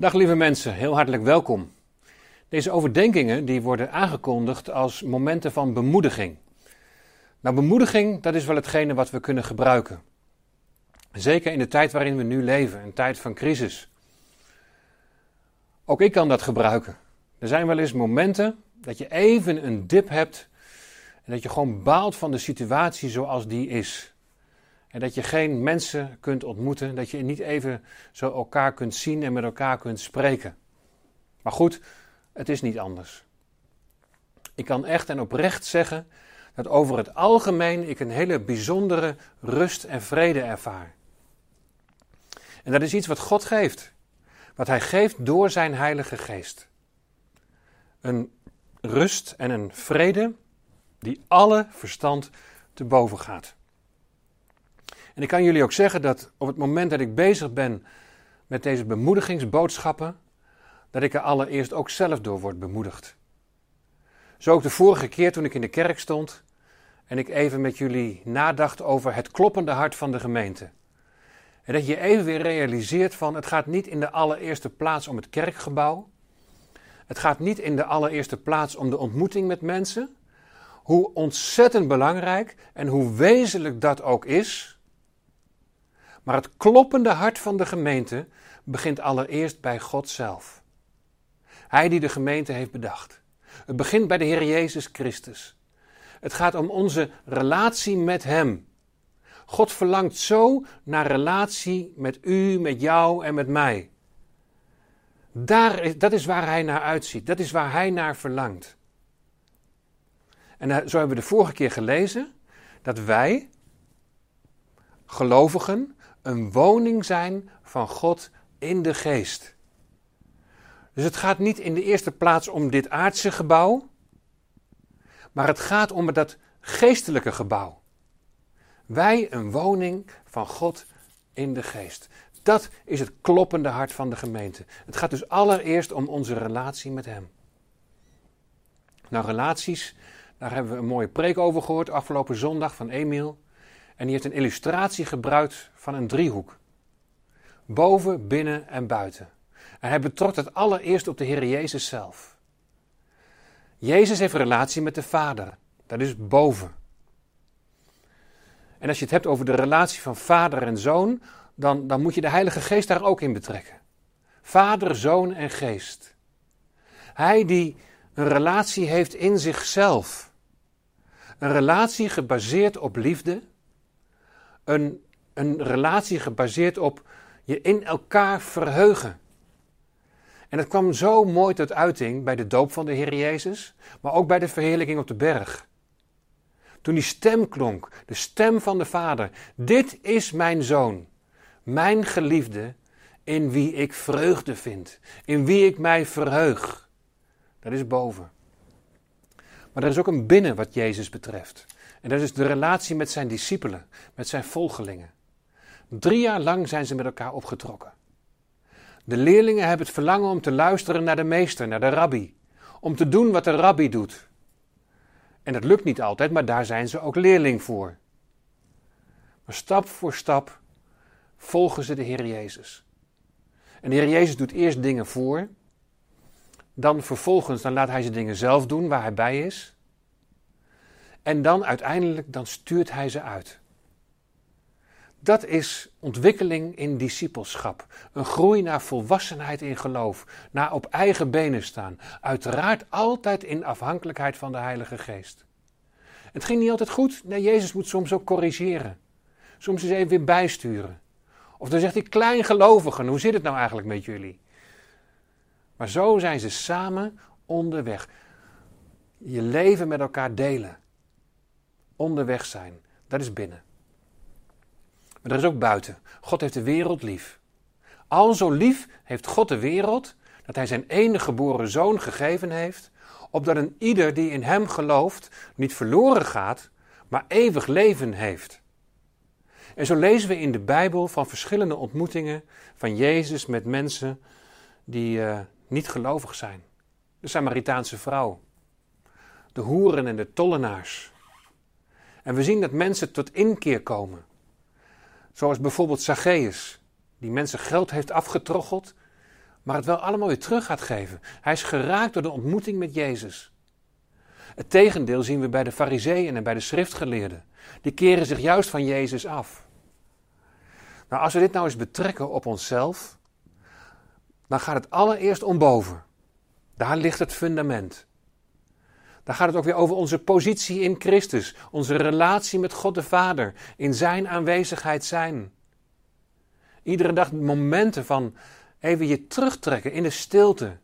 Dag lieve mensen, heel hartelijk welkom. Deze overdenkingen die worden aangekondigd als momenten van bemoediging. Nou, bemoediging, dat is wel hetgene wat we kunnen gebruiken. Zeker in de tijd waarin we nu leven, een tijd van crisis. Ook ik kan dat gebruiken. Er zijn wel eens momenten dat je even een dip hebt en dat je gewoon baalt van de situatie zoals die is. En dat je geen mensen kunt ontmoeten, dat je niet even zo elkaar kunt zien en met elkaar kunt spreken. Maar goed, het is niet anders. Ik kan echt en oprecht zeggen dat over het algemeen ik een hele bijzondere rust en vrede ervaar. En dat is iets wat God geeft. Wat Hij geeft door Zijn Heilige Geest. Een rust en een vrede die alle verstand te boven gaat. En ik kan jullie ook zeggen dat op het moment dat ik bezig ben met deze bemoedigingsboodschappen, dat ik er allereerst ook zelf door word bemoedigd. Zo ook de vorige keer toen ik in de kerk stond en ik even met jullie nadacht over het kloppende hart van de gemeente. En dat je even weer realiseert van het gaat niet in de allereerste plaats om het kerkgebouw. Het gaat niet in de allereerste plaats om de ontmoeting met mensen. Hoe ontzettend belangrijk en hoe wezenlijk dat ook is. Maar het kloppende hart van de gemeente begint allereerst bij God zelf. Hij die de gemeente heeft bedacht. Het begint bij de Heer Jezus Christus. Het gaat om onze relatie met Hem. God verlangt zo naar relatie met u, met jou en met mij. Daar is, dat is waar Hij naar uitziet. Dat is waar Hij naar verlangt. En zo hebben we de vorige keer gelezen dat wij, gelovigen, een woning zijn van God in de geest. Dus het gaat niet in de eerste plaats om dit aardse gebouw, maar het gaat om dat geestelijke gebouw. Wij een woning van God in de geest. Dat is het kloppende hart van de gemeente. Het gaat dus allereerst om onze relatie met Hem. Nou, relaties, daar hebben we een mooie preek over gehoord afgelopen zondag van Emiel. En die heeft een illustratie gebruikt van een driehoek. Boven, binnen en buiten. En hij betrok het allereerst op de Heer Jezus zelf. Jezus heeft relatie met de Vader. Dat is boven. En als je het hebt over de relatie van vader en zoon, dan, dan moet je de Heilige Geest daar ook in betrekken. Vader, zoon en geest. Hij die een relatie heeft in zichzelf. Een relatie gebaseerd op liefde, een, een relatie gebaseerd op je in elkaar verheugen. En dat kwam zo mooi tot uiting bij de doop van de Heer Jezus, maar ook bij de verheerlijking op de berg. Toen die stem klonk, de stem van de Vader: Dit is mijn zoon, mijn geliefde, in wie ik vreugde vind, in wie ik mij verheug. Dat is boven. Maar er is ook een binnen wat Jezus betreft. En dat is de relatie met zijn discipelen, met zijn volgelingen. Drie jaar lang zijn ze met elkaar opgetrokken. De leerlingen hebben het verlangen om te luisteren naar de meester, naar de rabbi. Om te doen wat de rabbi doet. En dat lukt niet altijd, maar daar zijn ze ook leerling voor. Maar stap voor stap volgen ze de Heer Jezus. En de Heer Jezus doet eerst dingen voor. Dan vervolgens dan laat hij ze dingen zelf doen waar hij bij is. En dan uiteindelijk, dan stuurt hij ze uit. Dat is ontwikkeling in discipelschap. Een groei naar volwassenheid in geloof. Naar op eigen benen staan. Uiteraard altijd in afhankelijkheid van de Heilige Geest. Het ging niet altijd goed. Nee, Jezus moet soms ook corrigeren. Soms eens even weer bijsturen. Of dan zegt hij, kleingelovigen, hoe zit het nou eigenlijk met jullie? Maar zo zijn ze samen onderweg. Je leven met elkaar delen onderweg zijn. Dat is binnen. Maar er is ook buiten. God heeft de wereld lief. Al zo lief heeft God de wereld dat hij zijn enige geboren zoon gegeven heeft, opdat een ieder die in hem gelooft niet verloren gaat, maar eeuwig leven heeft. En zo lezen we in de Bijbel van verschillende ontmoetingen van Jezus met mensen die uh, niet gelovig zijn. De Samaritaanse vrouw, de hoeren en de tollenaars, en we zien dat mensen tot inkeer komen. Zoals bijvoorbeeld Zacchaeus, die mensen geld heeft afgetroggeld maar het wel allemaal weer terug gaat geven. Hij is geraakt door de ontmoeting met Jezus. Het tegendeel zien we bij de fariseeën en bij de schriftgeleerden. Die keren zich juist van Jezus af. Nou, als we dit nou eens betrekken op onszelf, dan gaat het allereerst om boven. Daar ligt het fundament. Dan gaat het ook weer over onze positie in Christus, onze relatie met God de Vader, in Zijn aanwezigheid zijn. Iedere dag momenten van even je terugtrekken in de stilte.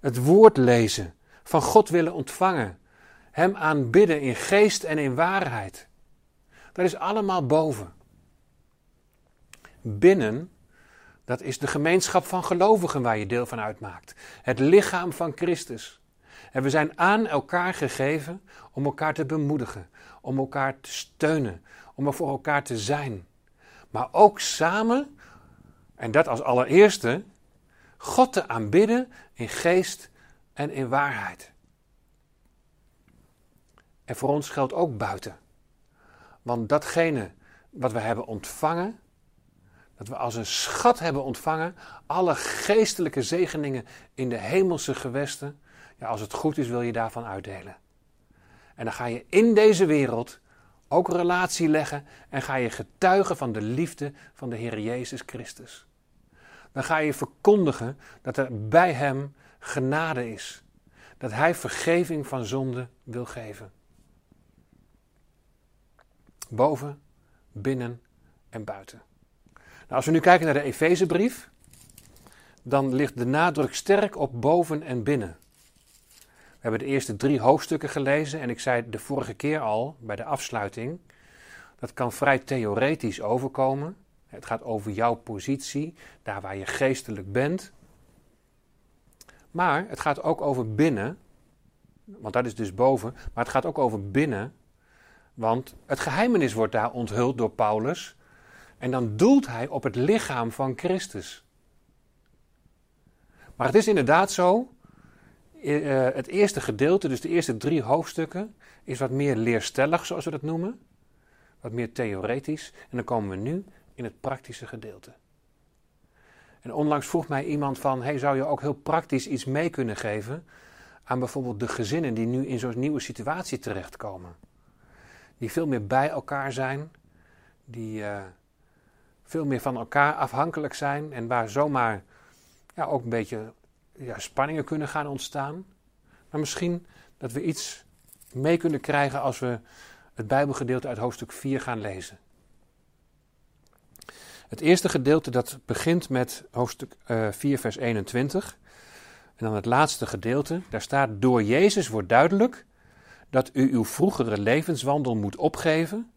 Het woord lezen, van God willen ontvangen, Hem aanbidden in geest en in waarheid. Dat is allemaal boven. Binnen, dat is de gemeenschap van gelovigen waar je deel van uitmaakt. Het lichaam van Christus. En we zijn aan elkaar gegeven om elkaar te bemoedigen, om elkaar te steunen, om er voor elkaar te zijn. Maar ook samen, en dat als allereerste, God te aanbidden in geest en in waarheid. En voor ons geldt ook buiten. Want datgene wat we hebben ontvangen, dat we als een schat hebben ontvangen, alle geestelijke zegeningen in de hemelse gewesten, ja, als het goed is wil je daarvan uitdelen. En dan ga je in deze wereld ook relatie leggen en ga je getuigen van de liefde van de Heer Jezus Christus. Dan ga je verkondigen dat er bij Hem genade is. Dat Hij vergeving van zonde wil geven. Boven, binnen en buiten. Nou, als we nu kijken naar de Efezebrief, dan ligt de nadruk sterk op boven en binnen. We hebben de eerste drie hoofdstukken gelezen en ik zei de vorige keer al bij de afsluiting, dat kan vrij theoretisch overkomen. Het gaat over jouw positie, daar waar je geestelijk bent. Maar het gaat ook over binnen, want dat is dus boven, maar het gaat ook over binnen, want het geheimenis wordt daar onthuld door Paulus. En dan doelt hij op het lichaam van Christus. Maar het is inderdaad zo uh, het eerste gedeelte, dus de eerste drie hoofdstukken, is wat meer leerstellig, zoals we dat noemen. Wat meer theoretisch. En dan komen we nu in het praktische gedeelte. En onlangs vroeg mij iemand van, hey, zou je ook heel praktisch iets mee kunnen geven aan bijvoorbeeld de gezinnen die nu in zo'n nieuwe situatie terechtkomen? Die veel meer bij elkaar zijn, die uh, veel meer van elkaar afhankelijk zijn en waar zomaar ja, ook een beetje ja, spanningen kunnen gaan ontstaan. Maar misschien dat we iets mee kunnen krijgen als we het Bijbelgedeelte uit hoofdstuk 4 gaan lezen. Het eerste gedeelte dat begint met hoofdstuk uh, eh, 4, vers 21. En dan het laatste gedeelte, daar staat: Door Jezus wordt duidelijk dat u uw vroegere levenswandel moet opgeven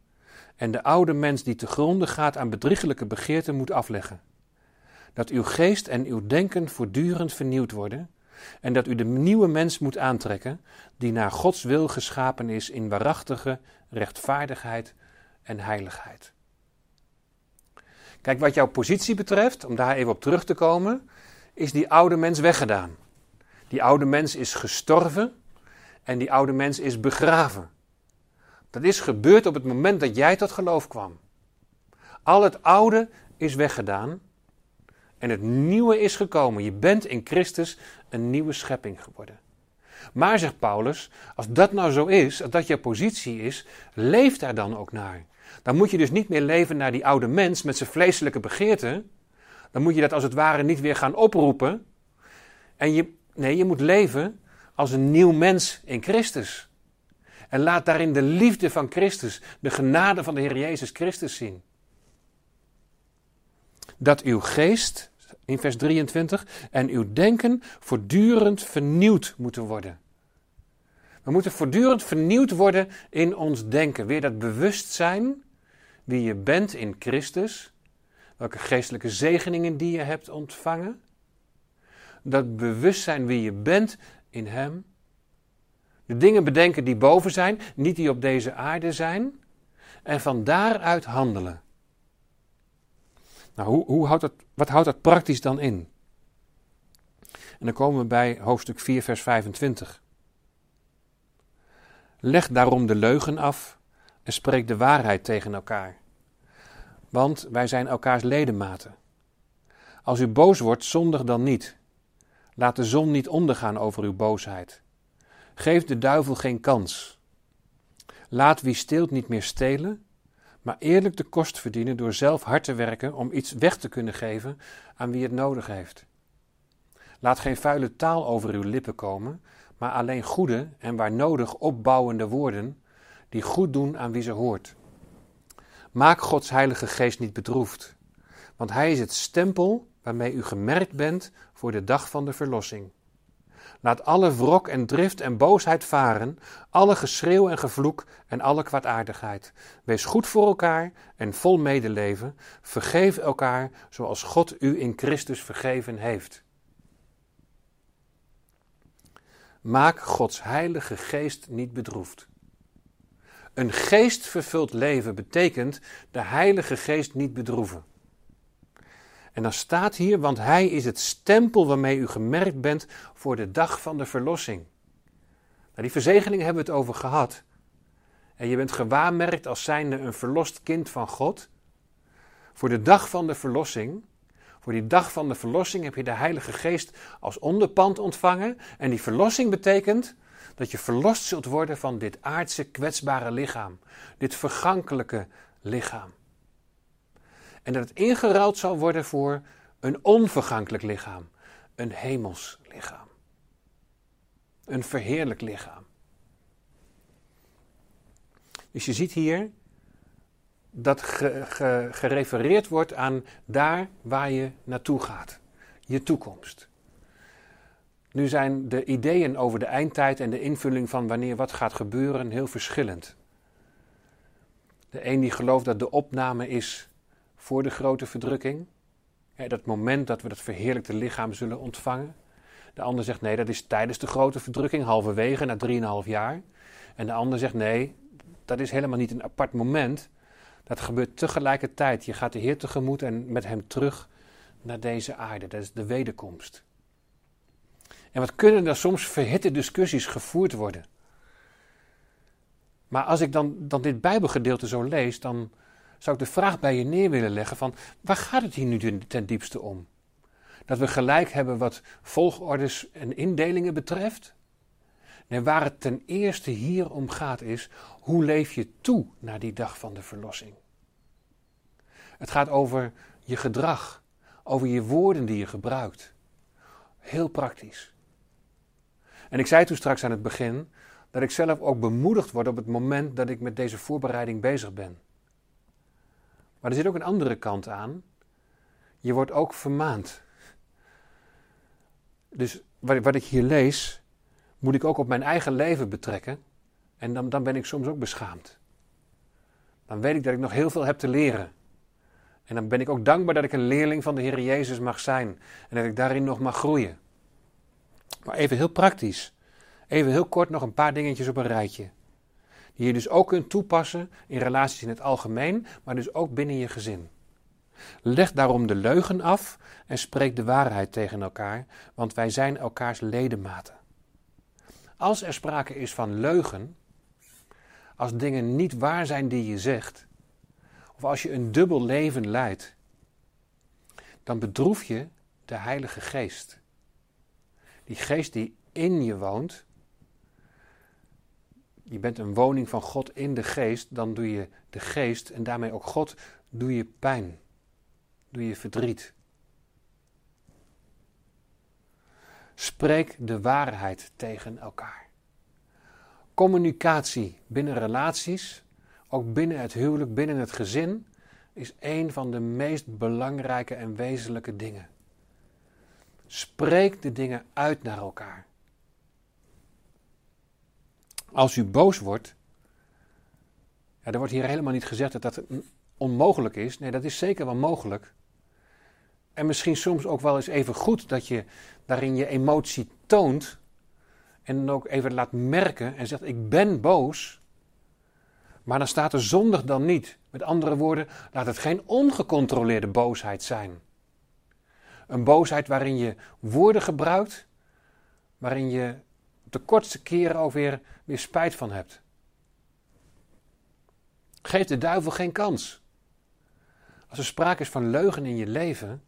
en de oude mens die te gronden gaat aan bedriegelijke begeerten moet afleggen dat uw geest en uw denken voortdurend vernieuwd worden en dat u de nieuwe mens moet aantrekken die naar Gods wil geschapen is in waarachtige rechtvaardigheid en heiligheid. Kijk, wat jouw positie betreft, om daar even op terug te komen, is die oude mens weggedaan. Die oude mens is gestorven en die oude mens is begraven. Dat is gebeurd op het moment dat jij tot geloof kwam. Al het oude is weggedaan en het nieuwe is gekomen. Je bent in Christus een nieuwe schepping geworden. Maar, zegt Paulus, als dat nou zo is, als dat je positie is, leef daar dan ook naar. Dan moet je dus niet meer leven naar die oude mens met zijn vleeselijke begeerten. Dan moet je dat als het ware niet weer gaan oproepen. En je, nee, je moet leven als een nieuw mens in Christus. En laat daarin de liefde van Christus, de genade van de Heer Jezus Christus zien. Dat uw geest in vers 23, en uw denken voortdurend vernieuwd moeten worden. We moeten voortdurend vernieuwd worden in ons denken. Weer dat bewustzijn wie je bent in Christus, welke geestelijke zegeningen die je hebt ontvangen. Dat bewustzijn wie je bent in Hem. De dingen bedenken die boven zijn, niet die op deze aarde zijn. En van daaruit handelen. Nou, hoe, hoe houdt dat, wat houdt dat praktisch dan in? En dan komen we bij hoofdstuk 4, vers 25. Leg daarom de leugen af en spreek de waarheid tegen elkaar. Want wij zijn elkaars ledematen. Als u boos wordt, zondig dan niet. Laat de zon niet ondergaan over uw boosheid. Geef de duivel geen kans. Laat wie steelt niet meer stelen, maar eerlijk de kost verdienen door zelf hard te werken om iets weg te kunnen geven aan wie het nodig heeft. Laat geen vuile taal over uw lippen komen, maar alleen goede en waar nodig opbouwende woorden die goed doen aan wie ze hoort. Maak Gods Heilige Geest niet bedroefd, want Hij is het stempel waarmee u gemerkt bent voor de dag van de verlossing. Laat alle wrok en drift en boosheid varen, alle geschreeuw en gevloek en alle kwaadaardigheid. Wees goed voor elkaar en vol medeleven. Vergeef elkaar zoals God u in Christus vergeven heeft. Maak Gods Heilige Geest niet bedroefd. Een geestvervuld leven betekent de Heilige Geest niet bedroeven. En dan staat hier, want Hij is het stempel waarmee u gemerkt bent voor de dag van de verlossing. Nou, die verzegeling hebben we het over gehad. En je bent gewaarmerkt als zijnde een verlost kind van God. Voor de dag van de verlossing. Voor die dag van de verlossing heb je de Heilige Geest als onderpand ontvangen. En die verlossing betekent dat je verlost zult worden van dit aardse kwetsbare lichaam. Dit vergankelijke lichaam. En dat het ingeruild zal worden voor een onvergankelijk lichaam, een hemels lichaam. Een verheerlijk lichaam. Dus je ziet hier dat gerefereerd wordt aan daar waar je naartoe gaat, je toekomst. Nu zijn de ideeën over de eindtijd en de invulling van wanneer wat gaat gebeuren heel verschillend. De een die gelooft dat de opname is voor de grote verdrukking. dat moment dat we dat verheerlijkte lichaam zullen ontvangen. De ander zegt nee, dat is tijdens de grote verdrukking, halverwege, na 3,5 jaar. En de ander zegt nee, dat is helemaal niet een apart moment. Dat gebeurt tegelijkertijd. Je gaat de Heer tegemoet en met hem terug naar deze aarde. Dat is de wederkomst. En wat kunnen er soms verhitte discussies gevoerd worden? Maar als ik dan, dan dit Bijbelgedeelte zo lees, dan, zou ik de vraag bij je neer willen leggen van waar gaat het hier nu ten diepste om? Dat we gelijk hebben wat volgordes en indelingen betreft? Nee, waar het ten eerste hier om gaat is, hoe leef je toe naar die dag van de verlossing? Het gaat over je gedrag, over je woorden die je gebruikt. Heel praktisch. En ik zei toen straks aan het begin dat ik zelf ook bemoedigd word op het moment dat ik met deze voorbereiding bezig ben. Maar er zit ook een andere kant aan. Je wordt ook vermaand. Dus wat, wat ik hier lees, moet ik ook op mijn eigen leven betrekken. En dan, dan ben ik soms ook beschaamd. Dan weet ik dat ik nog heel veel heb te leren. En dan ben ik ook dankbaar dat ik een leerling van de Heer Jezus mag zijn. En dat ik daarin nog mag groeien. Maar even heel praktisch. Even heel kort nog een paar dingetjes op een rijtje. Die je dus ook kunt toepassen in relaties in het algemeen, maar dus ook binnen je gezin. Leg daarom de leugen af en spreek de waarheid tegen elkaar, want wij zijn elkaars ledematen. Als er sprake is van leugen, als dingen niet waar zijn die je zegt, of als je een dubbel leven leidt, dan bedroef je de Heilige Geest. Die geest die in je woont je bent een woning van God in de geest, dan doe je de geest en daarmee ook God, doe je pijn, doe je verdriet. Spreek de waarheid tegen elkaar. Communicatie binnen relaties, ook binnen het huwelijk, binnen het gezin, is een van de meest belangrijke en wezenlijke dingen. Spreek de dingen uit naar elkaar. Als u boos wordt, ja, er wordt hier helemaal niet gezegd dat dat onmogelijk is. Nee, dat is zeker wel mogelijk. En misschien soms ook wel eens even goed dat je daarin je emotie toont. En dan ook even laat merken en zegt: Ik ben boos. Maar dan staat er zondig dan niet. Met andere woorden, laat het geen ongecontroleerde boosheid zijn. Een boosheid waarin je woorden gebruikt, waarin je de kortste keren ook weer, spijt van hebt. Geef de duivel geen kans. Als er sprake is van leugen in je leven,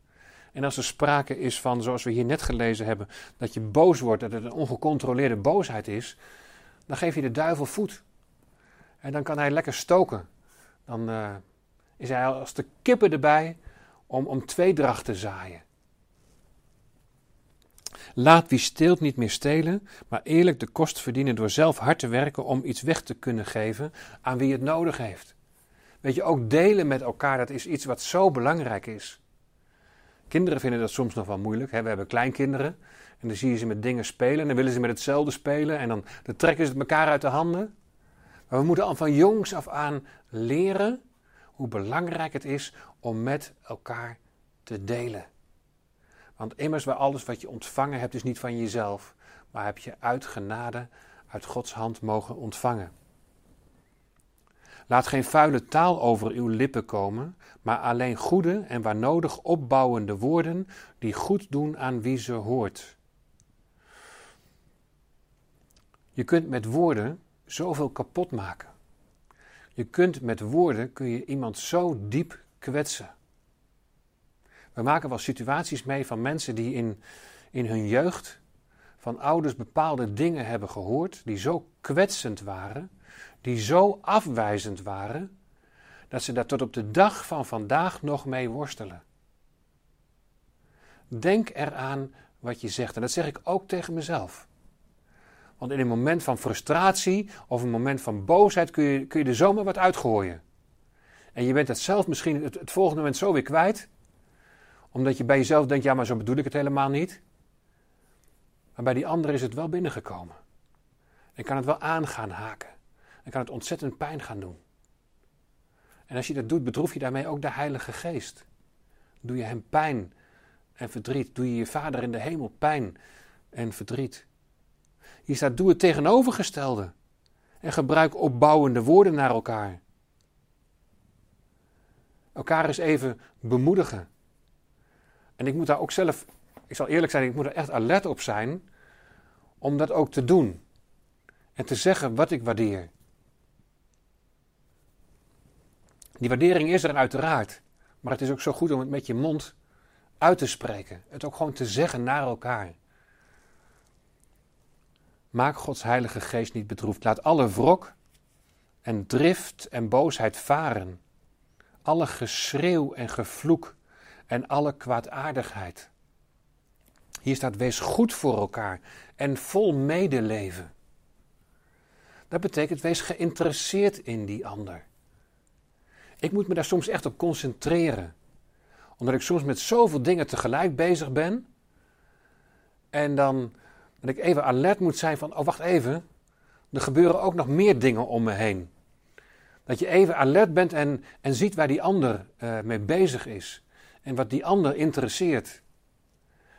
En als er sprake is van, zoals we hier net gelezen hebben, dat je boos wordt, dat het een ongecontroleerde boosheid is, dan geef je de duivel voet. En dan kan hij lekker stoken. Dan uh, is hij als de kippen erbij om, om tweedracht te zaaien. Laat wie steelt niet meer stelen, maar eerlijk de kost verdienen door zelf hard te werken om iets weg te kunnen geven aan wie het nodig heeft. Weet je, ook delen met elkaar, dat is iets wat zo belangrijk is. Kinderen vinden dat soms nog wel moeilijk. Hè? We hebben kleinkinderen en dan zie je ze met dingen spelen en dan willen ze met hetzelfde spelen en dan, dan trekken ze het elkaar uit de handen. Maar we moeten al van jongs af aan leren hoe belangrijk het is om met elkaar te delen. Want immers waar alles wat je ontvangen hebt is niet van jezelf, maar heb je uit genade, uit Gods hand mogen ontvangen. Laat geen vuile taal over uw lippen komen, maar alleen goede en waar nodig opbouwende woorden die goed doen aan wie ze hoort. Je kunt met woorden zoveel kapot maken. Je kunt met woorden kun je iemand zo diep kwetsen. We maken wel situaties mee van mensen die in, in hun jeugd van ouders bepaalde dingen hebben gehoord, die zo kwetsend waren, die zo afwijzend waren, dat ze daar tot op de dag van vandaag nog mee worstelen. Denk eraan wat je zegt. En dat zeg ik ook tegen mezelf. Want in een moment van frustratie of een moment van boosheid kun je, kun je er zomaar wat uitgooien. En je bent het zelf misschien het volgende moment zo weer kwijt. Omdat je bij jezelf denkt, ja maar zo bedoel ik het helemaal niet. Maar bij die ander is het wel binnengekomen. En kan het wel aan gaan haken. En kan het ontzettend pijn gaan doen. En als je dat doet, bedroef je daarmee ook de Heilige Geest. Doe je hem pijn en verdriet. Doe je je Vader in de hemel pijn en verdriet. Hier staat: doe het tegenovergestelde. En gebruik opbouwende woorden naar elkaar. Elkaar eens even bemoedigen. En ik moet daar ook zelf, ik zal eerlijk zijn, ik moet er echt alert op zijn om dat ook te doen. En te zeggen wat ik waardeer. Die waardering is er uiteraard. Maar het is ook zo goed om het met je mond uit te spreken. Het ook gewoon te zeggen naar elkaar. Maak Gods Heilige Geest niet bedroefd. Laat alle wrok en drift en boosheid varen. Alle geschreeuw en gevloek en alle kwaadaardigheid. Hier staat: wees goed voor elkaar en vol medeleven. Dat betekent wees geïnteresseerd in die ander. Ik moet me daar soms echt op concentreren. Omdat ik soms met zoveel dingen tegelijk bezig ben. En dan dat ik even alert moet zijn van, oh wacht even, er gebeuren ook nog meer dingen om me heen. Dat je even alert bent en, en ziet waar die ander uh, mee bezig is. En wat die ander interesseert.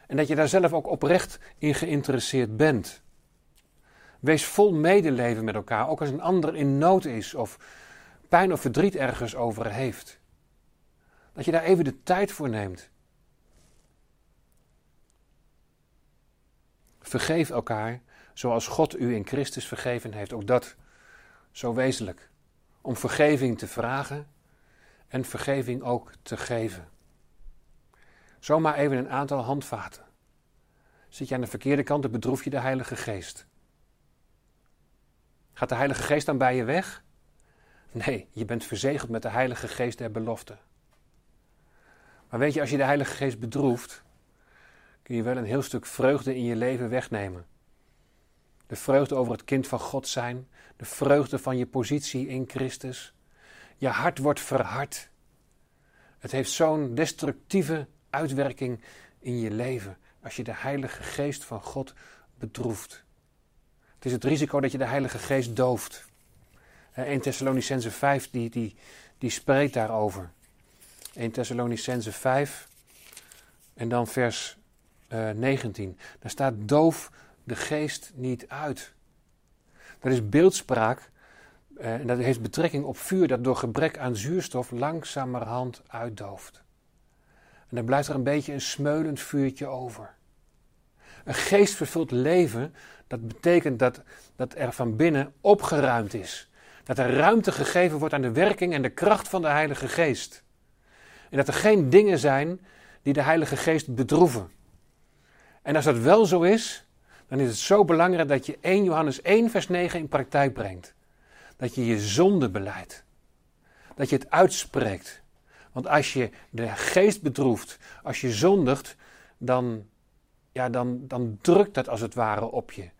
En dat je daar zelf ook oprecht in geïnteresseerd bent. Wees vol medeleven met elkaar, ook als een ander in nood is of pijn of verdriet ergens over heeft. Dat je daar even de tijd voor neemt. Vergeef elkaar zoals God u in Christus vergeven heeft. Ook dat zo wezenlijk. Om vergeving te vragen en vergeving ook te geven. Zomaar even een aantal handvaten. Zit je aan de verkeerde kant, dan bedroef je de Heilige Geest. Gaat de Heilige Geest dan bij je weg? Nee, je bent verzegeld met de Heilige Geest der belofte. Maar weet je, als je de Heilige Geest bedroeft, kun je wel een heel stuk vreugde in je leven wegnemen. De vreugde over het kind van God zijn, de vreugde van je positie in Christus. Je hart wordt verhard. Het heeft zo'n destructieve uitwerking in je leven als je de Heilige Geest van God bedroeft. Het is het risico dat je de Heilige Geest dooft. 1 Thessalonicense 5 die, die, die spreekt daarover. 1 Thessalonicense 5 en dan vers uh, eh, 19. Daar staat doof de geest niet uit. Dat is beeldspraak uh, en dat heeft betrekking op vuur dat door gebrek aan zuurstof langzamerhand uitdooft. En dan blijft er een beetje een smeulend vuurtje over. Een geestvervuld leven, dat betekent dat, dat er van binnen opgeruimd is. Dat er ruimte gegeven wordt aan de werking en de kracht van de Heilige Geest. En dat er geen dingen zijn die de Heilige Geest bedroeven. En als dat wel zo is, dan is het zo belangrijk dat je 1 Johannes 1 vers 9 in praktijk brengt. Dat je je zonde beleidt. Dat je het uitspreekt. Want als je de geest bedroeft, als je zondigt, dan, ja, dan, dan drukt dat als het ware op je.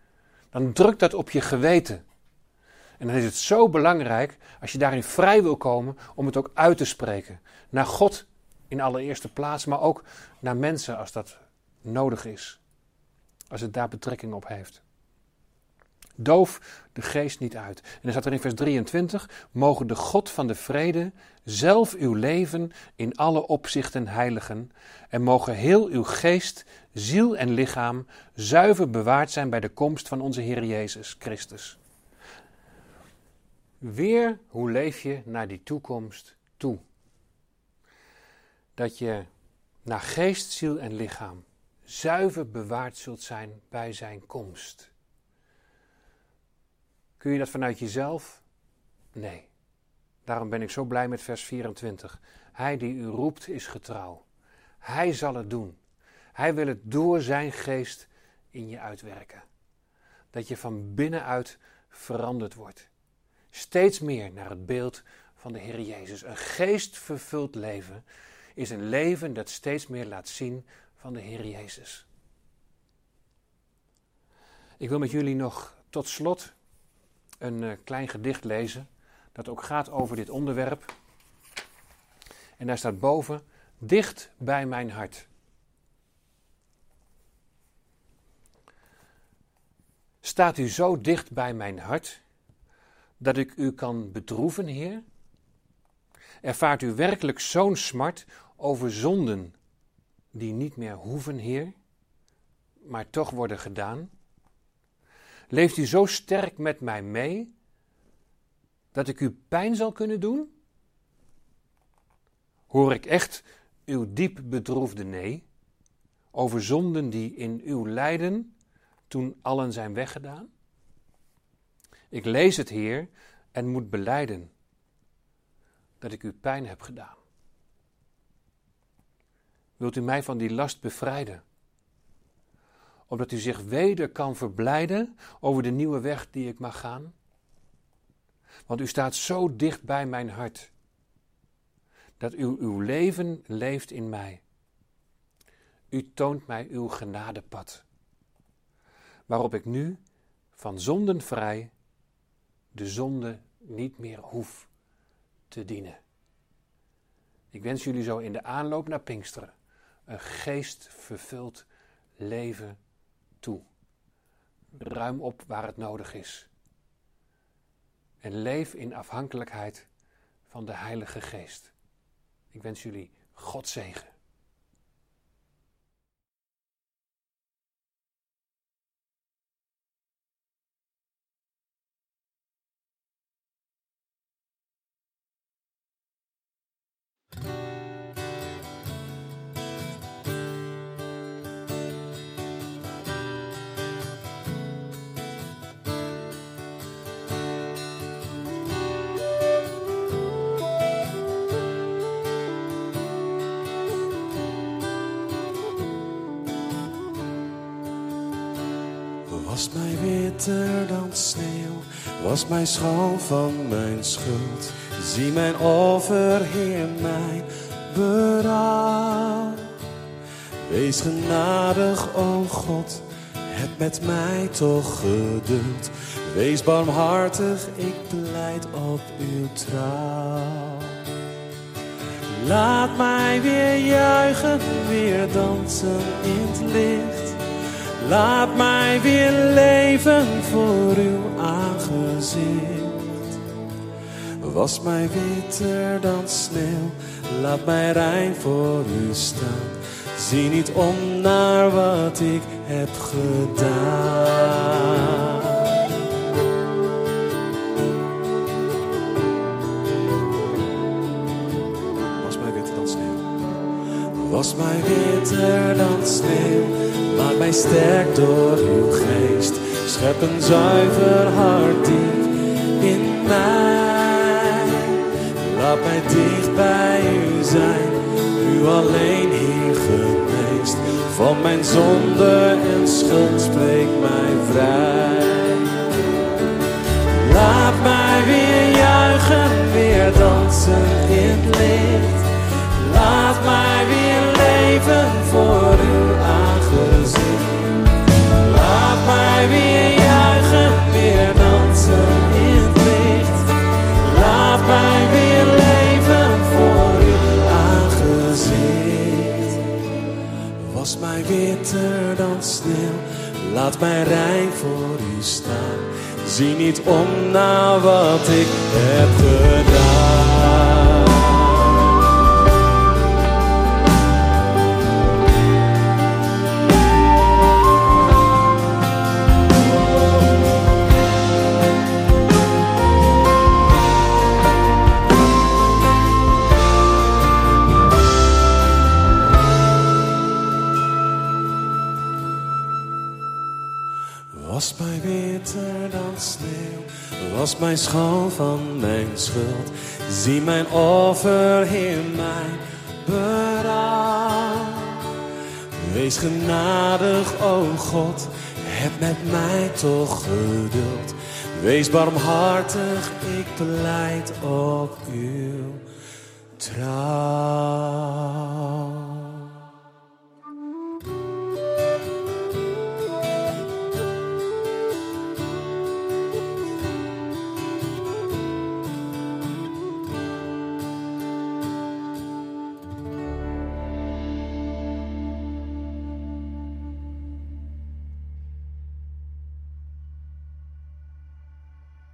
Dan drukt dat op je geweten. En dan is het zo belangrijk, als je daarin vrij wil komen, om het ook uit te spreken. Naar God in allereerste plaats, maar ook naar mensen als dat nodig is. Als het daar betrekking op heeft. Doof de geest niet uit. En dan staat er in vers 23: Mogen de God van de vrede zelf uw leven in alle opzichten heiligen. En mogen heel uw geest, ziel en lichaam zuiver bewaard zijn bij de komst van onze Heer Jezus Christus. Weer, hoe leef je naar die toekomst toe? Dat je naar geest, ziel en lichaam zuiver bewaard zult zijn bij zijn komst. Kun je dat vanuit jezelf? Nee. Daarom ben ik zo blij met vers 24. Hij die u roept is getrouw. Hij zal het doen. Hij wil het door zijn geest in je uitwerken. Dat je van binnenuit veranderd wordt. Steeds meer naar het beeld van de Heer Jezus. Een geestvervuld leven is een leven dat steeds meer laat zien van de Heer Jezus. Ik wil met jullie nog tot slot een uh, klein gedicht lezen dat ook gaat over dit onderwerp. En daar staat boven: Dicht bij mijn hart. Staat u zo dicht bij mijn hart dat ik u kan bedroeven, Heer? Ervaart u werkelijk zo'n smart over zonden die niet meer hoeven, Heer, maar toch worden gedaan? Leeft u zo sterk met mij mee dat ik u pijn zal kunnen doen? Hoor ik echt uw diep bedroefde nee over zonden die in uw lijden toen allen zijn weggedaan? Ik lees het, Heer, en moet beleiden dat ik u pijn heb gedaan. Wilt u mij van die last bevrijden? Opdat u zich weder kan verblijden over de nieuwe weg die ik mag gaan? Want u staat zo dicht bij mijn hart, dat u uw leven leeft in mij. U toont mij uw genadepad, waarop ik nu van zonden vrij de zonde niet meer hoef te dienen. Ik wens jullie zo in de aanloop naar Pinksteren een geestvervuld leven Ruim op waar het nodig is. En leef in afhankelijkheid van de Heilige Geest. Ik wens jullie God zegen. Was mij witter dan sneeuw, was mij schoon van mijn schuld. Zie mijn offer, Heer, mijn berouw. Wees genadig, o God, heb met mij toch geduld. Wees barmhartig, ik pleit op uw trouw. Laat mij weer juichen, weer dansen in het licht. Laat mij weer leven voor uw aangezicht. Was mij witter dan sneeuw, laat mij rein voor u staan. Zie niet om naar wat ik heb gedaan. Was mij witter dan sneeuw, was mij witter dan sneeuw Maak mij sterk door uw geest. Schep een zuiver hart in mij. Laat mij dicht bij u zijn. U alleen, Heer, geneest van mijn zonde en schuld, spreek mij vrij. Laat mij weer juichen, weer dansen in het licht. Laat mij weer laat mij rein voor u staan. Zie niet om naar wat ik heb gedaan. Was mij witter dan sneeuw, was mij schoon van mijn schuld. Zie mijn offer in mijn berouw. Wees genadig, o God, heb met mij toch geduld. Wees barmhartig, ik pleit op uw trouw.